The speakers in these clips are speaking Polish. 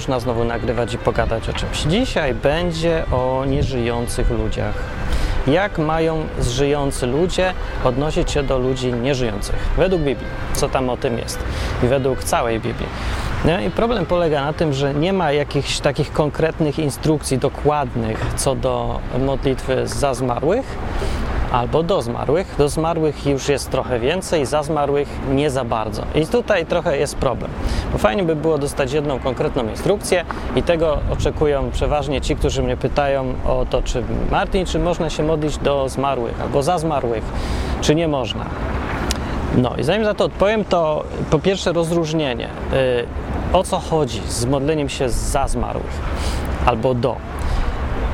Można znowu nagrywać i pogadać o czymś. Dzisiaj będzie o nieżyjących ludziach. Jak mają żyjący ludzie odnosić się do ludzi nieżyjących? Według Biblii, co tam o tym jest i według całej Biblii. No i problem polega na tym, że nie ma jakichś takich konkretnych instrukcji dokładnych co do modlitwy za zmarłych, albo do zmarłych. Do zmarłych już jest trochę więcej, za zmarłych nie za bardzo. I tutaj trochę jest problem. Bo fajnie by było dostać jedną konkretną instrukcję i tego oczekują przeważnie ci, którzy mnie pytają o to, czy Martin, czy można się modlić do zmarłych albo za zmarłych, czy nie można. No i zanim za to odpowiem, to po pierwsze rozróżnienie. Yy, o co chodzi z modleniem się za zmarłych albo do.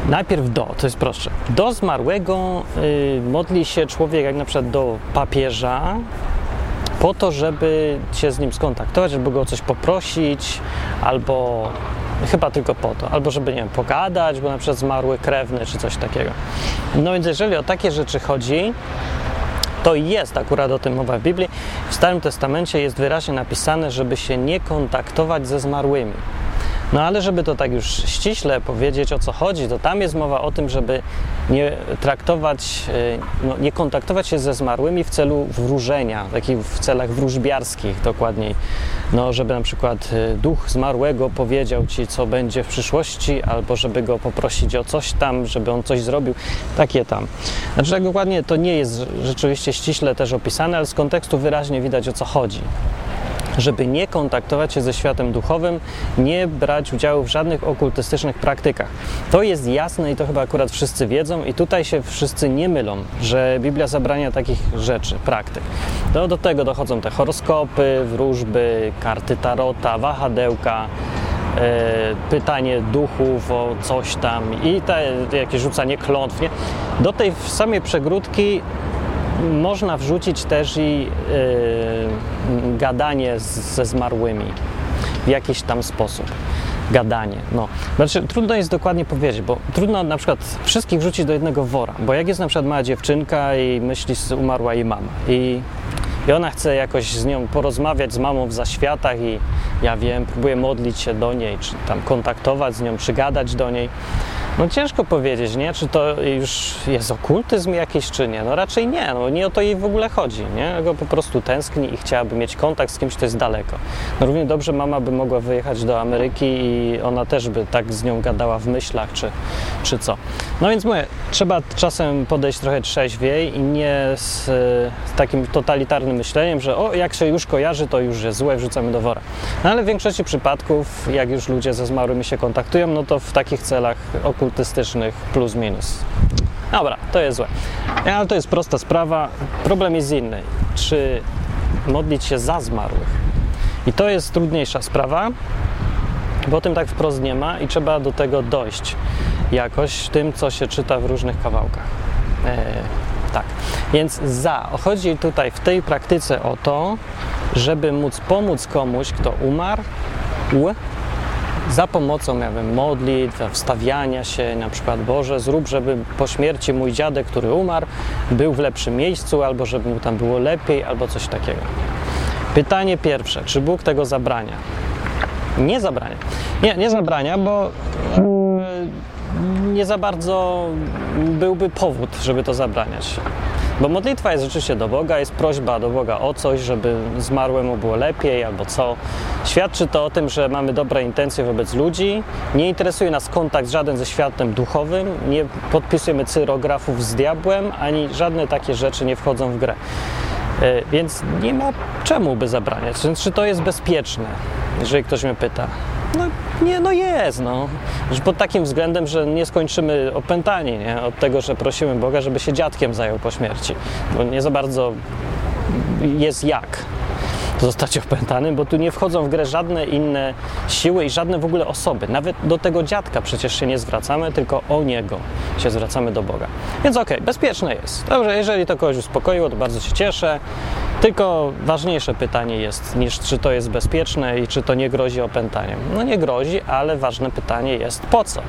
Najpierw do, to jest prostsze. Do zmarłego y, modli się człowiek, jak na przykład do papieża, po to, żeby się z nim skontaktować, żeby go o coś poprosić, albo chyba tylko po to, albo żeby, nie wiem, pogadać, bo na przykład zmarły krewny, czy coś takiego. No więc jeżeli o takie rzeczy chodzi, to jest akurat o tym mowa w Biblii. W Starym Testamencie jest wyraźnie napisane, żeby się nie kontaktować ze zmarłymi. No ale żeby to tak już ściśle powiedzieć o co chodzi, to tam jest mowa o tym, żeby nie traktować, no, nie kontaktować się ze zmarłymi w celu wróżenia, takich w celach wróżbiarskich dokładniej. No, żeby na przykład duch zmarłego powiedział ci, co będzie w przyszłości, albo żeby go poprosić o coś tam, żeby on coś zrobił. Takie tam. Znaczy, tak dokładnie to nie jest rzeczywiście ściśle też opisane, ale z kontekstu wyraźnie widać o co chodzi żeby nie kontaktować się ze światem duchowym, nie brać udziału w żadnych okultystycznych praktykach. To jest jasne i to chyba akurat wszyscy wiedzą i tutaj się wszyscy nie mylą, że Biblia zabrania takich rzeczy, praktyk. No, do tego dochodzą te horoskopy, wróżby, karty tarota, wahadełka, e, pytanie duchów o coś tam i te, jakieś rzucanie klątw. Nie? Do tej samej przegródki można wrzucić też i yy, gadanie z, ze zmarłymi w jakiś tam sposób. Gadanie. No. Znaczy, trudno jest dokładnie powiedzieć, bo trudno na przykład wszystkich wrzucić do jednego wora, bo jak jest na przykład mała dziewczynka i myśli, umarła jej mama i, i ona chce jakoś z nią porozmawiać z mamą w zaświatach i ja wiem, próbuje modlić się do niej, czy tam kontaktować z nią, czy gadać do niej, no ciężko powiedzieć, nie? Czy to już jest okultyzm jakiś, czy nie? No raczej nie, no nie o to jej w ogóle chodzi, nie? Go po prostu tęskni i chciałaby mieć kontakt z kimś, kto jest daleko. No równie dobrze mama by mogła wyjechać do Ameryki i ona też by tak z nią gadała w myślach, czy, czy co. No więc mówię, trzeba czasem podejść trochę trzeźwiej i nie z, z takim totalitarnym myśleniem, że o, jak się już kojarzy, to już jest złe, wrzucamy do wora. No ale w większości przypadków, jak już ludzie ze zmarłymi się kontaktują, no to w takich celach okultystycznych plus minus. Dobra, to jest złe. Ale to jest prosta sprawa. Problem jest inny. Czy modlić się za zmarłych? I to jest trudniejsza sprawa, bo tym tak wprost nie ma i trzeba do tego dojść jakoś tym, co się czyta w różnych kawałkach. Eee, tak, więc za. Chodzi tutaj w tej praktyce o to, żeby móc pomóc komuś, kto umarł, za pomocą ja wiem, modlitw, wstawiania się, na przykład Boże, zrób, żeby po śmierci mój dziadek, który umarł, był w lepszym miejscu, albo żeby mu tam było lepiej, albo coś takiego. Pytanie pierwsze, czy Bóg tego zabrania? Nie zabrania. Nie, nie zabrania, bo nie za bardzo byłby powód, żeby to zabraniać. Bo modlitwa jest rzeczywiście do Boga, jest prośba do Boga o coś, żeby zmarłemu było lepiej albo co. Świadczy to o tym, że mamy dobre intencje wobec ludzi, nie interesuje nas kontakt żaden ze światem duchowym, nie podpisujemy cyrografów z diabłem, ani żadne takie rzeczy nie wchodzą w grę. E, więc nie ma czemu by zabraniać. Czy to jest bezpieczne, jeżeli ktoś mnie pyta? No nie, no jest, no. Pod takim względem, że nie skończymy opętani, nie? Od tego, że prosimy Boga, żeby się dziadkiem zajął po śmierci. Bo nie za bardzo jest jak zostać opętanym, bo tu nie wchodzą w grę żadne inne siły i żadne w ogóle osoby. Nawet do tego dziadka przecież się nie zwracamy, tylko o niego się zwracamy do Boga. Więc okej, okay, bezpieczne jest. Dobrze, jeżeli to kogoś uspokoiło, to bardzo się cieszę. Tylko ważniejsze pytanie jest niż czy to jest bezpieczne i czy to nie grozi opętaniem. No nie grozi, ale ważne pytanie jest po co?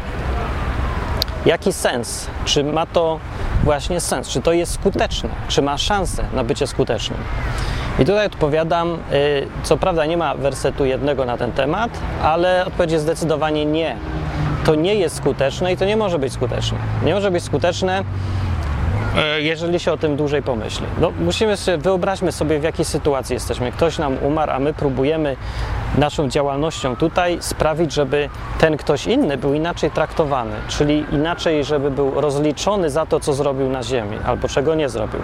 Jaki sens? Czy ma to właśnie sens? Czy to jest skuteczne? Czy ma szansę na bycie skutecznym? I tutaj odpowiadam, y, co prawda nie ma wersetu jednego na ten temat, ale odpowiedź jest zdecydowanie nie. To nie jest skuteczne i to nie może być skuteczne. Nie może być skuteczne, y, jeżeli się o tym dłużej pomyśli. No, musimy sobie, wyobraźmy sobie, w jakiej sytuacji jesteśmy. Ktoś nam umarł, a my próbujemy naszą działalnością tutaj sprawić, żeby ten ktoś inny był inaczej traktowany, czyli inaczej, żeby był rozliczony za to, co zrobił na ziemi albo czego nie zrobił.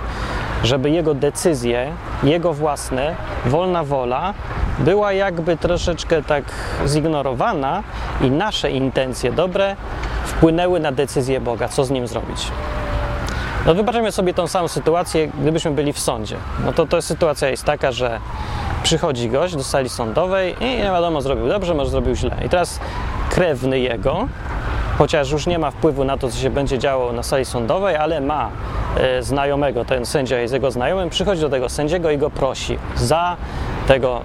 Żeby jego decyzje, jego własne, wolna wola była jakby troszeczkę tak zignorowana i nasze intencje dobre wpłynęły na decyzję Boga, co z nim zrobić. No wybaczymy sobie tą samą sytuację, gdybyśmy byli w sądzie. No to, to sytuacja jest taka, że przychodzi gość do sali sądowej i nie wiadomo, zrobił dobrze, może zrobił źle. I teraz krewny jego, chociaż już nie ma wpływu na to, co się będzie działo na sali sądowej, ale ma znajomego, ten sędzia jest jego znajomym, przychodzi do tego sędziego i go prosi za tego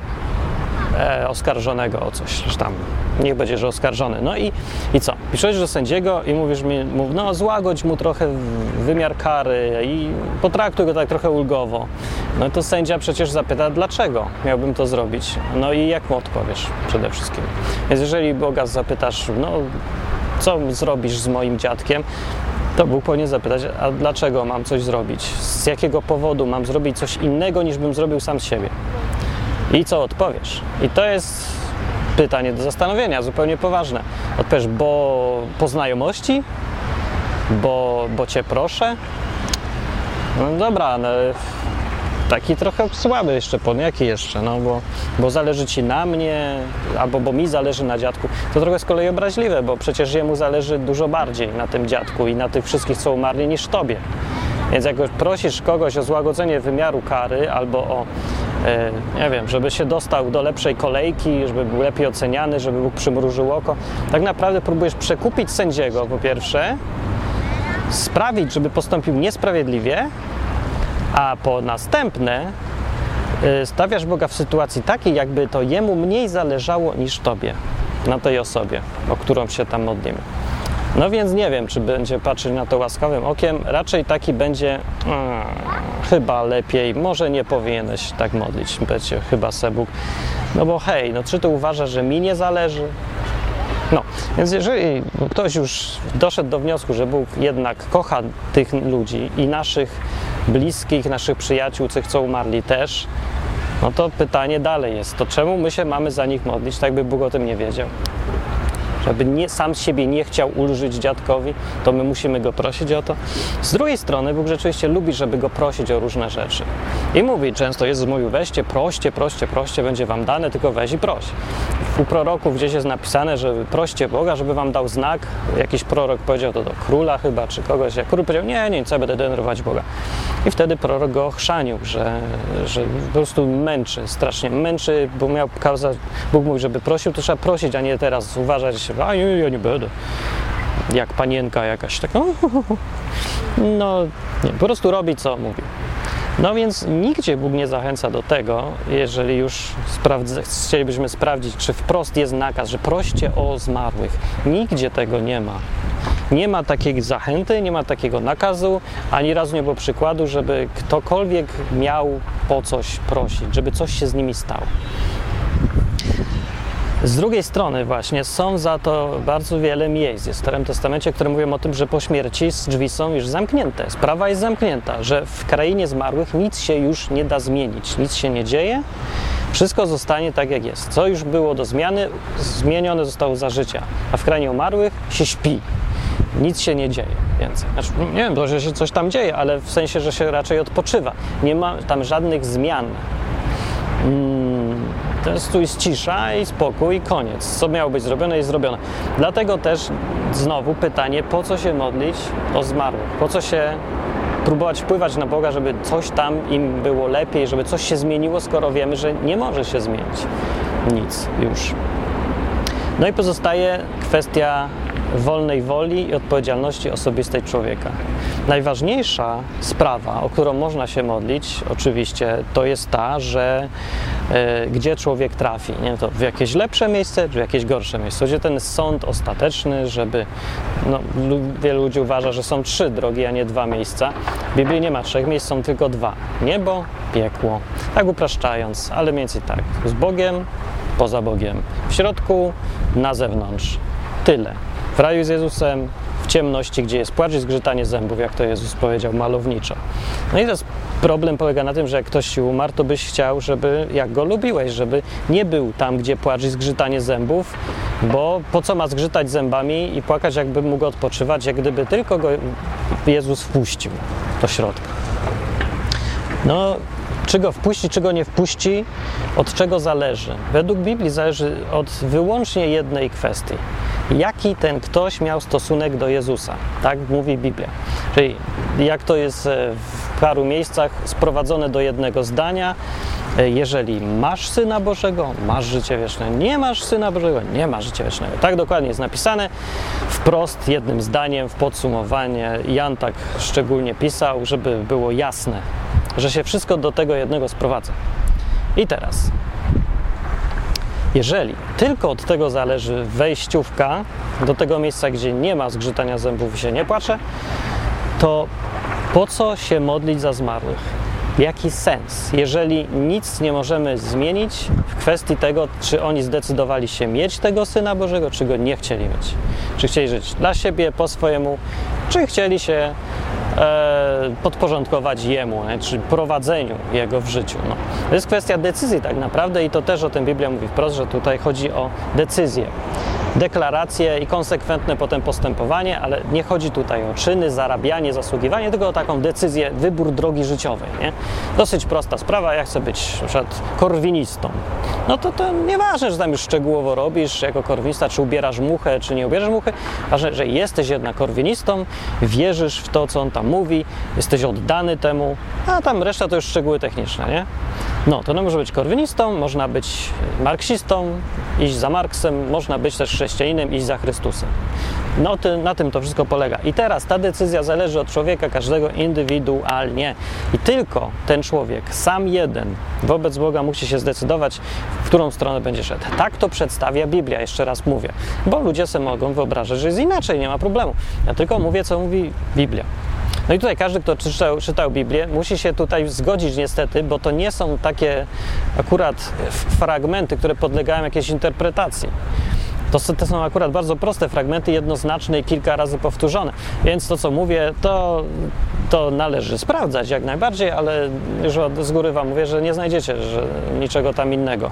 e, oskarżonego o coś, że tam niech będzie, że oskarżony. No i, i co? Piszesz do sędziego i mówisz mi, mów, no złagodź mu trochę wymiar kary i potraktuj go tak trochę ulgowo. No to sędzia przecież zapyta, dlaczego miałbym to zrobić? No i jak mu odpowiesz przede wszystkim? Więc jeżeli Boga zapytasz, no co zrobisz z moim dziadkiem, to Bóg powinien zapytać, a dlaczego mam coś zrobić? Z jakiego powodu mam zrobić coś innego, niż bym zrobił sam z siebie? I co odpowiesz? I to jest pytanie do zastanowienia, zupełnie poważne. Odpowiesz, bo po znajomości? Bo, bo cię proszę? No dobra, no, taki trochę słaby jeszcze, pod jaki jeszcze, no bo, bo zależy ci na mnie, albo bo mi zależy na dziadku. To trochę z kolei obraźliwe, bo przecież jemu zależy dużo bardziej na tym dziadku i na tych wszystkich, co umarli, niż tobie. Więc jak prosisz kogoś o złagodzenie wymiaru kary albo o, nie wiem, żeby się dostał do lepszej kolejki, żeby był lepiej oceniany, żeby Bóg przymrużył oko, tak naprawdę próbujesz przekupić sędziego po pierwsze, sprawić, żeby postąpił niesprawiedliwie, a po następne y, stawiasz Boga w sytuacji takiej, jakby to jemu mniej zależało niż tobie, na tej osobie, o którą się tam modlimy. No więc nie wiem, czy będzie patrzeć na to łaskawym okiem. Raczej taki będzie hmm, chyba lepiej, może nie powinieneś tak modlić, będzie chyba Sebuk. No bo hej, no czy ty uważasz, że mi nie zależy? No, więc jeżeli ktoś już doszedł do wniosku, że Bóg jednak kocha tych ludzi i naszych bliskich, naszych przyjaciół, tych, co umarli też, no to pytanie dalej jest, to czemu my się mamy za nich modlić, tak by Bóg o tym nie wiedział? żeby nie, sam siebie nie chciał ulżyć dziadkowi, to my musimy go prosić o to. Z drugiej strony Bóg rzeczywiście lubi, żeby go prosić o różne rzeczy. I mówi często, Jezus mówił, weźcie, proście, proście, proście, będzie wam dane, tylko weź i proś. U proroków gdzieś jest napisane, że proście Boga, żeby wam dał znak. Jakiś prorok powiedział to do króla chyba, czy kogoś. Jak król powiedział, nie, nie, co ja będę denerwować Boga. I wtedy prorok go chrzanił, że, że po prostu męczy, strasznie męczy, bo miał kazać, Bóg mówi, żeby prosił, to trzeba prosić, a nie teraz uważać, że a nie, ja nie będę. Jak panienka jakaś taka. No, nie, po prostu robi co mówi. No więc nigdzie Bóg nie zachęca do tego, jeżeli już chcielibyśmy sprawdzić, czy wprost jest nakaz, że proście o zmarłych. Nigdzie tego nie ma. Nie ma takiej zachęty, nie ma takiego nakazu, ani razu nie było przykładu, żeby ktokolwiek miał po coś prosić, żeby coś się z nimi stało. Z drugiej strony właśnie są za to bardzo wiele miejsc w Starym Testamencie, które mówią o tym, że po śmierci drzwi są już zamknięte, sprawa jest zamknięta, że w krainie zmarłych nic się już nie da zmienić, nic się nie dzieje, wszystko zostanie tak jak jest. Co już było do zmiany, zmienione zostało za życia, a w krainie umarłych się śpi. Nic się nie dzieje więcej. Znaczy, nie wiem, że się coś tam dzieje, ale w sensie, że się raczej odpoczywa. Nie ma tam żadnych zmian. Hmm jest, tu jest cisza i spokój i koniec. Co miało być zrobione, jest zrobione. Dlatego też znowu pytanie, po co się modlić o zmarłych? Po co się próbować wpływać na Boga, żeby coś tam im było lepiej, żeby coś się zmieniło, skoro wiemy, że nie może się zmienić nic już. No i pozostaje kwestia wolnej woli i odpowiedzialności osobistej człowieka. Najważniejsza sprawa, o którą można się modlić, oczywiście, to jest ta, że e, gdzie człowiek trafi, nie? To w jakieś lepsze miejsce, czy w jakieś gorsze miejsce. Gdzie ten sąd ostateczny, żeby. No, wielu ludzi uważa, że są trzy drogi, a nie dwa miejsca. W Biblii nie ma trzech miejsc, są tylko dwa: niebo, piekło. Tak upraszczając, ale mniej więcej tak. Z Bogiem, poza Bogiem. W środku, na zewnątrz. Tyle. W raju z Jezusem, w ciemności, gdzie jest płacz i zgrzytanie zębów, jak to Jezus powiedział malowniczo. No i teraz problem polega na tym, że jak ktoś ci umarł, to byś chciał, żeby, jak go lubiłeś, żeby nie był tam, gdzie płacz i zgrzytanie zębów, bo po co ma zgrzytać zębami i płakać, jakby mógł odpoczywać, jak gdyby tylko go Jezus wpuścił do środka. No, czy go wpuści, czy go nie wpuści, od czego zależy? Według Biblii zależy od wyłącznie jednej kwestii. Jaki ten ktoś miał stosunek do Jezusa? Tak mówi Biblia. Czyli jak to jest e, w paru miejscach sprowadzone do jednego zdania, e, jeżeli masz Syna Bożego, masz życie wieczne. Nie masz Syna Bożego, nie masz życia wiecznego. Tak dokładnie jest napisane wprost, jednym zdaniem, w podsumowanie. Jan tak szczególnie pisał, żeby było jasne, że się wszystko do tego jednego sprowadza. I teraz, jeżeli tylko od tego zależy wejściówka do tego miejsca, gdzie nie ma zgrzytania zębów i się nie płacze, to po co się modlić za zmarłych? Jaki sens, jeżeli nic nie możemy zmienić w kwestii tego, czy oni zdecydowali się mieć tego Syna Bożego, czy go nie chcieli mieć? Czy chcieli żyć dla siebie, po swojemu, czy chcieli się podporządkować Jemu, czy prowadzeniu Jego w życiu. No. To jest kwestia decyzji tak naprawdę i to też o tym Biblia mówi wprost, że tutaj chodzi o decyzję deklaracje i konsekwentne potem postępowanie, ale nie chodzi tutaj o czyny, zarabianie, zasługiwanie, tylko o taką decyzję, wybór drogi życiowej. Nie? Dosyć prosta sprawa, ja chcę być na przykład korwinistą. No to, to nieważne, że tam już szczegółowo robisz jako korwinista, czy ubierasz muchę, czy nie ubierasz muchy, ważne, że jesteś jednak korwinistą, wierzysz w to, co on tam mówi, jesteś oddany temu, a tam reszta to już szczegóły techniczne, nie? No, to no może być korwinistą, można być marksistą, iść za Marksem, można być też chrześcijaninem, iść za Chrystusem. No, ty, na tym to wszystko polega. I teraz ta decyzja zależy od człowieka, każdego indywidualnie. I tylko ten człowiek, sam jeden, wobec Boga musi się zdecydować, w którą stronę będzie szedł. Tak to przedstawia Biblia, jeszcze raz mówię. Bo ludzie sobie mogą wyobrażać, że jest inaczej, nie ma problemu. Ja tylko mówię, co mówi Biblia. No i tutaj każdy, kto czytał, czytał Biblię, musi się tutaj zgodzić niestety, bo to nie są takie akurat fragmenty, które podlegają jakiejś interpretacji. To, to są akurat bardzo proste fragmenty, jednoznaczne i kilka razy powtórzone. Więc to, co mówię, to, to należy sprawdzać jak najbardziej, ale już z góry Wam mówię, że nie znajdziecie że niczego tam innego.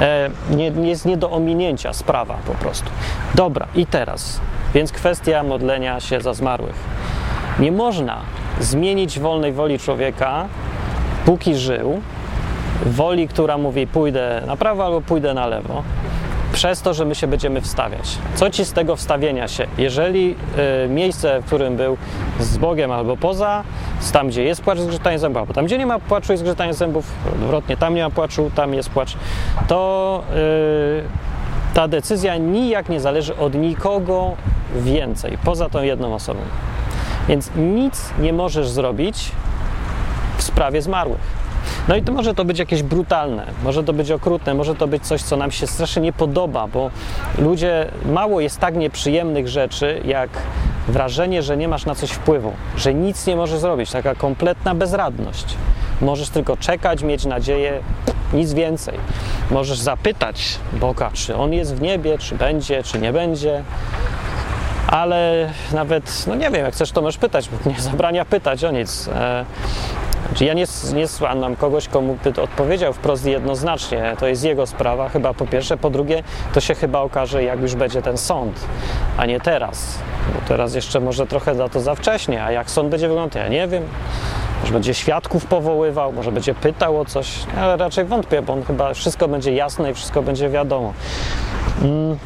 E, nie, jest nie do ominięcia sprawa po prostu. Dobra, i teraz, więc kwestia modlenia się za zmarłych. Nie można zmienić wolnej woli człowieka, póki żył, woli, która mówi pójdę na prawo albo pójdę na lewo, przez to, że my się będziemy wstawiać. Co ci z tego wstawienia się? Jeżeli y, miejsce, w którym był z Bogiem albo poza, tam gdzie jest płacz zgrzytanie zębów, albo tam gdzie nie ma płaczu i zgrzytania zębów, odwrotnie, tam nie ma płaczu, tam jest płacz, to y, ta decyzja nijak nie zależy od nikogo więcej, poza tą jedną osobą. Więc nic nie możesz zrobić w sprawie zmarłych. No i to może to być jakieś brutalne, może to być okrutne, może to być coś, co nam się strasznie nie podoba, bo ludzie, mało jest tak nieprzyjemnych rzeczy, jak wrażenie, że nie masz na coś wpływu, że nic nie możesz zrobić, taka kompletna bezradność. Możesz tylko czekać, mieć nadzieję, nic więcej. Możesz zapytać Boga, czy On jest w niebie, czy będzie, czy nie będzie ale nawet, no nie wiem, jak chcesz, to możesz pytać, nie zabrania pytać o nic. E, znaczy ja nie, nie słucham kogoś, komu by odpowiedział wprost jednoznacznie. To jest jego sprawa, chyba po pierwsze. Po drugie, to się chyba okaże, jak już będzie ten sąd, a nie teraz. Bo teraz jeszcze może trochę za to za wcześnie, a jak sąd będzie wyglądał, ja nie wiem. Może będzie świadków powoływał, może będzie pytał o coś, ale raczej wątpię, bo on chyba wszystko będzie jasne i wszystko będzie wiadomo. Mm.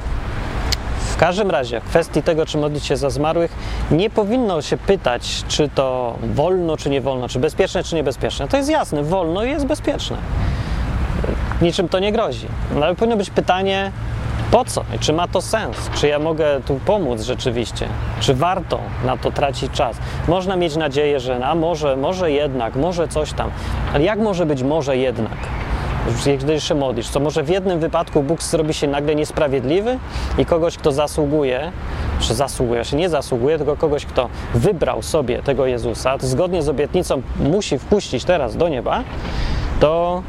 W każdym razie, w kwestii tego, czy modlić się za zmarłych, nie powinno się pytać, czy to wolno, czy nie wolno, czy bezpieczne, czy niebezpieczne. To jest jasne, wolno i jest bezpieczne. Niczym to nie grozi. No, ale powinno być pytanie, Po co? I czy ma to sens? Czy ja mogę tu pomóc rzeczywiście? Czy warto na to tracić czas? Można mieć nadzieję, że na może, może jednak, może coś tam. Ale jak może być może jednak? Się modlisz, co może w jednym wypadku Bóg zrobi się nagle niesprawiedliwy i kogoś, kto zasługuje, czy zasługuje, się nie zasługuje, tylko kogoś, kto wybrał sobie tego Jezusa, to zgodnie z obietnicą musi wpuścić teraz do nieba, to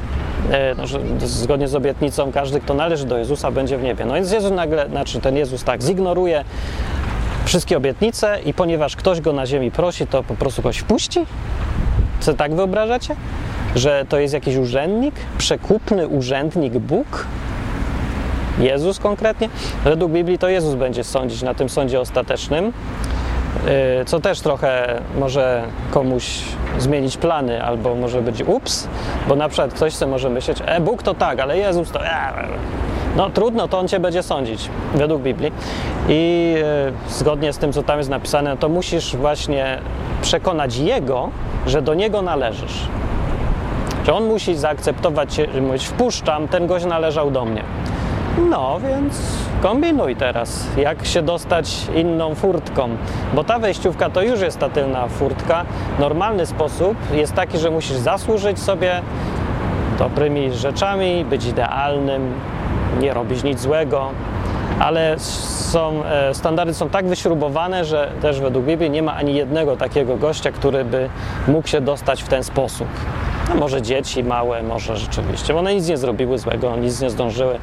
E, no, zgodnie z obietnicą każdy, kto należy do Jezusa, będzie w niebie. No więc Jezus nagle, znaczy ten Jezus tak zignoruje wszystkie obietnice i ponieważ ktoś go na ziemi prosi, to po prostu kogoś wpuści? Co tak wyobrażacie? Że to jest jakiś urzędnik, przekupny urzędnik Bóg? Jezus konkretnie? Według Biblii to Jezus będzie sądzić na tym sądzie ostatecznym. Y, co też trochę może komuś zmienić plany, albo może być ups, bo na przykład ktoś sobie może myśleć, e, Bóg to tak, ale Jezus to... E, no trudno, to On Cię będzie sądzić, według Biblii. I y, zgodnie z tym, co tam jest napisane, to musisz właśnie przekonać Jego, że do Niego należysz. Że On musi zaakceptować, mówić, wpuszczam, ten gość należał do mnie. No, więc kombinuj teraz, jak się dostać inną furtką, bo ta wejściówka to już jest ta tylna furtka. Normalny sposób jest taki, że musisz zasłużyć sobie dobrymi rzeczami, być idealnym, nie robić nic złego, ale są, e, standardy są tak wyśrubowane, że też według Biblii nie ma ani jednego takiego gościa, który by mógł się dostać w ten sposób. No może dzieci małe, może rzeczywiście, bo one nic nie zrobiły złego, nic nie zdążyły,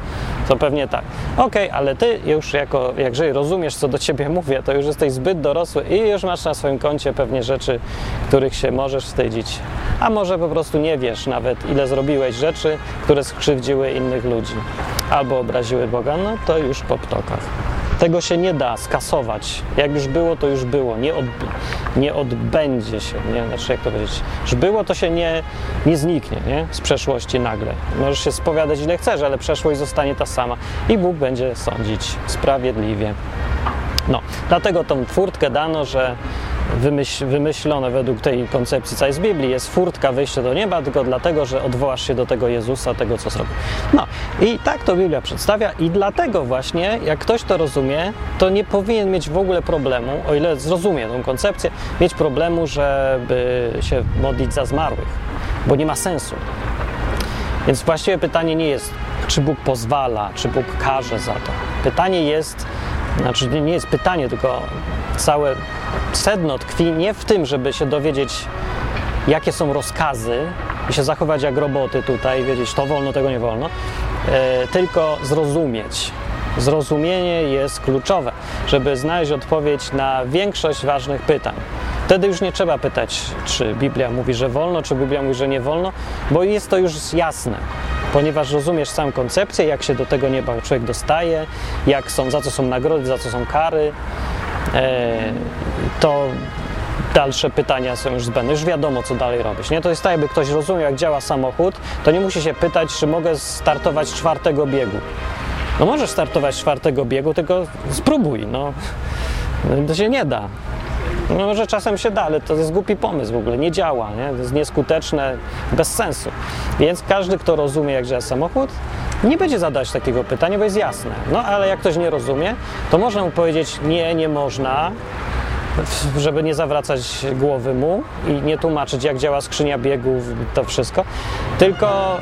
to pewnie tak. Okej, okay, ale ty już jako, jakże rozumiesz, co do ciebie mówię, to już jesteś zbyt dorosły i już masz na swoim koncie pewnie rzeczy, których się możesz wstydzić. A może po prostu nie wiesz nawet, ile zrobiłeś rzeczy, które skrzywdziły innych ludzi albo obraziły Boga, no to już po ptokach. Tego się nie da skasować. Jak już było, to już było. Nie, od, nie odbędzie się. Nie? Znaczy, jak to powiedzieć? Już było, to się nie, nie zniknie nie? z przeszłości nagle. Możesz się spowiadać ile chcesz, ale przeszłość zostanie ta sama. I Bóg będzie sądzić sprawiedliwie. No, dlatego tą furtkę dano, że wymyśl, wymyślone według tej koncepcji całej z Biblii jest furtka wejścia do nieba, tylko dlatego, że odwołasz się do tego Jezusa, tego co zrobił. No i tak to Biblia przedstawia i dlatego właśnie, jak ktoś to rozumie, to nie powinien mieć w ogóle problemu, o ile zrozumie tą koncepcję, mieć problemu, żeby się modlić za zmarłych, bo nie ma sensu. Więc właściwie pytanie nie jest, czy Bóg pozwala, czy Bóg każe za to. Pytanie jest, znaczy nie jest pytanie, tylko całe sedno tkwi nie w tym, żeby się dowiedzieć, jakie są rozkazy i się zachować jak roboty tutaj, wiedzieć to wolno, tego nie wolno, e, tylko zrozumieć. Zrozumienie jest kluczowe, żeby znaleźć odpowiedź na większość ważnych pytań. Wtedy już nie trzeba pytać, czy Biblia mówi, że wolno, czy Biblia mówi, że nie wolno, bo jest to już jasne ponieważ rozumiesz całą koncepcję, jak się do tego nieba człowiek dostaje, jak są, za co są nagrody, za co są kary, e, to dalsze pytania są już zbędne. Już wiadomo, co dalej robić. Nie? To jest tak, jakby ktoś rozumiał, jak działa samochód, to nie musi się pytać, czy mogę startować czwartego biegu. No możesz startować czwartego biegu, tylko spróbuj. No. To się nie da. No może czasem się da, ale to jest głupi pomysł w ogóle, nie działa, nie? to jest nieskuteczne, bez sensu. Więc każdy, kto rozumie, jak działa samochód, nie będzie zadać takiego pytania, bo jest jasne. No ale jak ktoś nie rozumie, to można mu powiedzieć, nie, nie można, żeby nie zawracać głowy mu i nie tłumaczyć, jak działa skrzynia biegów, to wszystko, tylko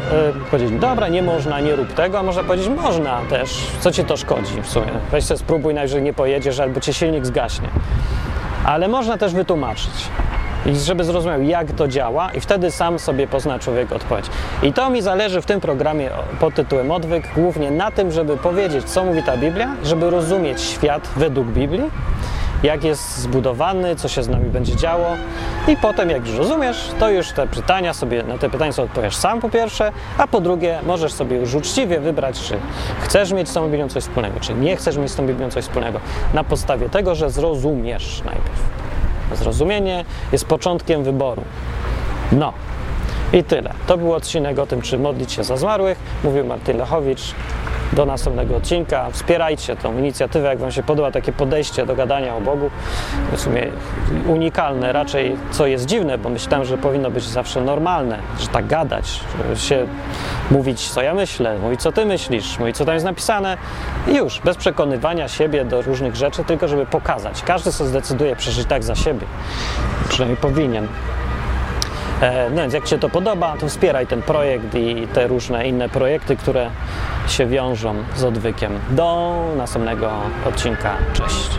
y, powiedzieć, dobra, nie można, nie rób tego, a może powiedzieć, można też, co ci to szkodzi w sumie. Weź sobie spróbuj, najwyżej nie pojedziesz, albo ci silnik zgaśnie ale można też wytłumaczyć. I żeby zrozumiał, jak to działa, i wtedy sam sobie pozna człowiek odpowiedź. I to mi zależy w tym programie pod tytułem Odwyk, głównie na tym, żeby powiedzieć, co mówi ta Biblia, żeby rozumieć świat według Biblii, jak jest zbudowany, co się z nami będzie działo. I potem, jak już rozumiesz, to już te pytania sobie, na te pytania sobie odpowiesz sam po pierwsze, a po drugie, możesz sobie już uczciwie wybrać, czy chcesz mieć z tą Biblią coś wspólnego, czy nie chcesz mieć z tą Biblią coś wspólnego, na podstawie tego, że zrozumiesz najpierw. Zrozumienie jest początkiem wyboru. No, i tyle. To był odcinek o tym, czy modlić się za zmarłych. Mówił Martin Lechowicz do następnego odcinka. Wspierajcie tą inicjatywę, jak Wam się podoba takie podejście do gadania o Bogu. W sumie unikalne raczej, co jest dziwne, bo myślałem, że powinno być zawsze normalne, że tak gadać, się mówić, co ja myślę, mówić, co ty myślisz, mówić, co tam jest napisane i już, bez przekonywania siebie do różnych rzeczy, tylko żeby pokazać. Każdy sobie zdecyduje przeżyć tak za siebie. Przynajmniej powinien. E, No więc jak Ci się to podoba, to wspieraj ten projekt i te różne inne projekty, które się wiążą z odwykiem. Do następnego odcinka. Cześć.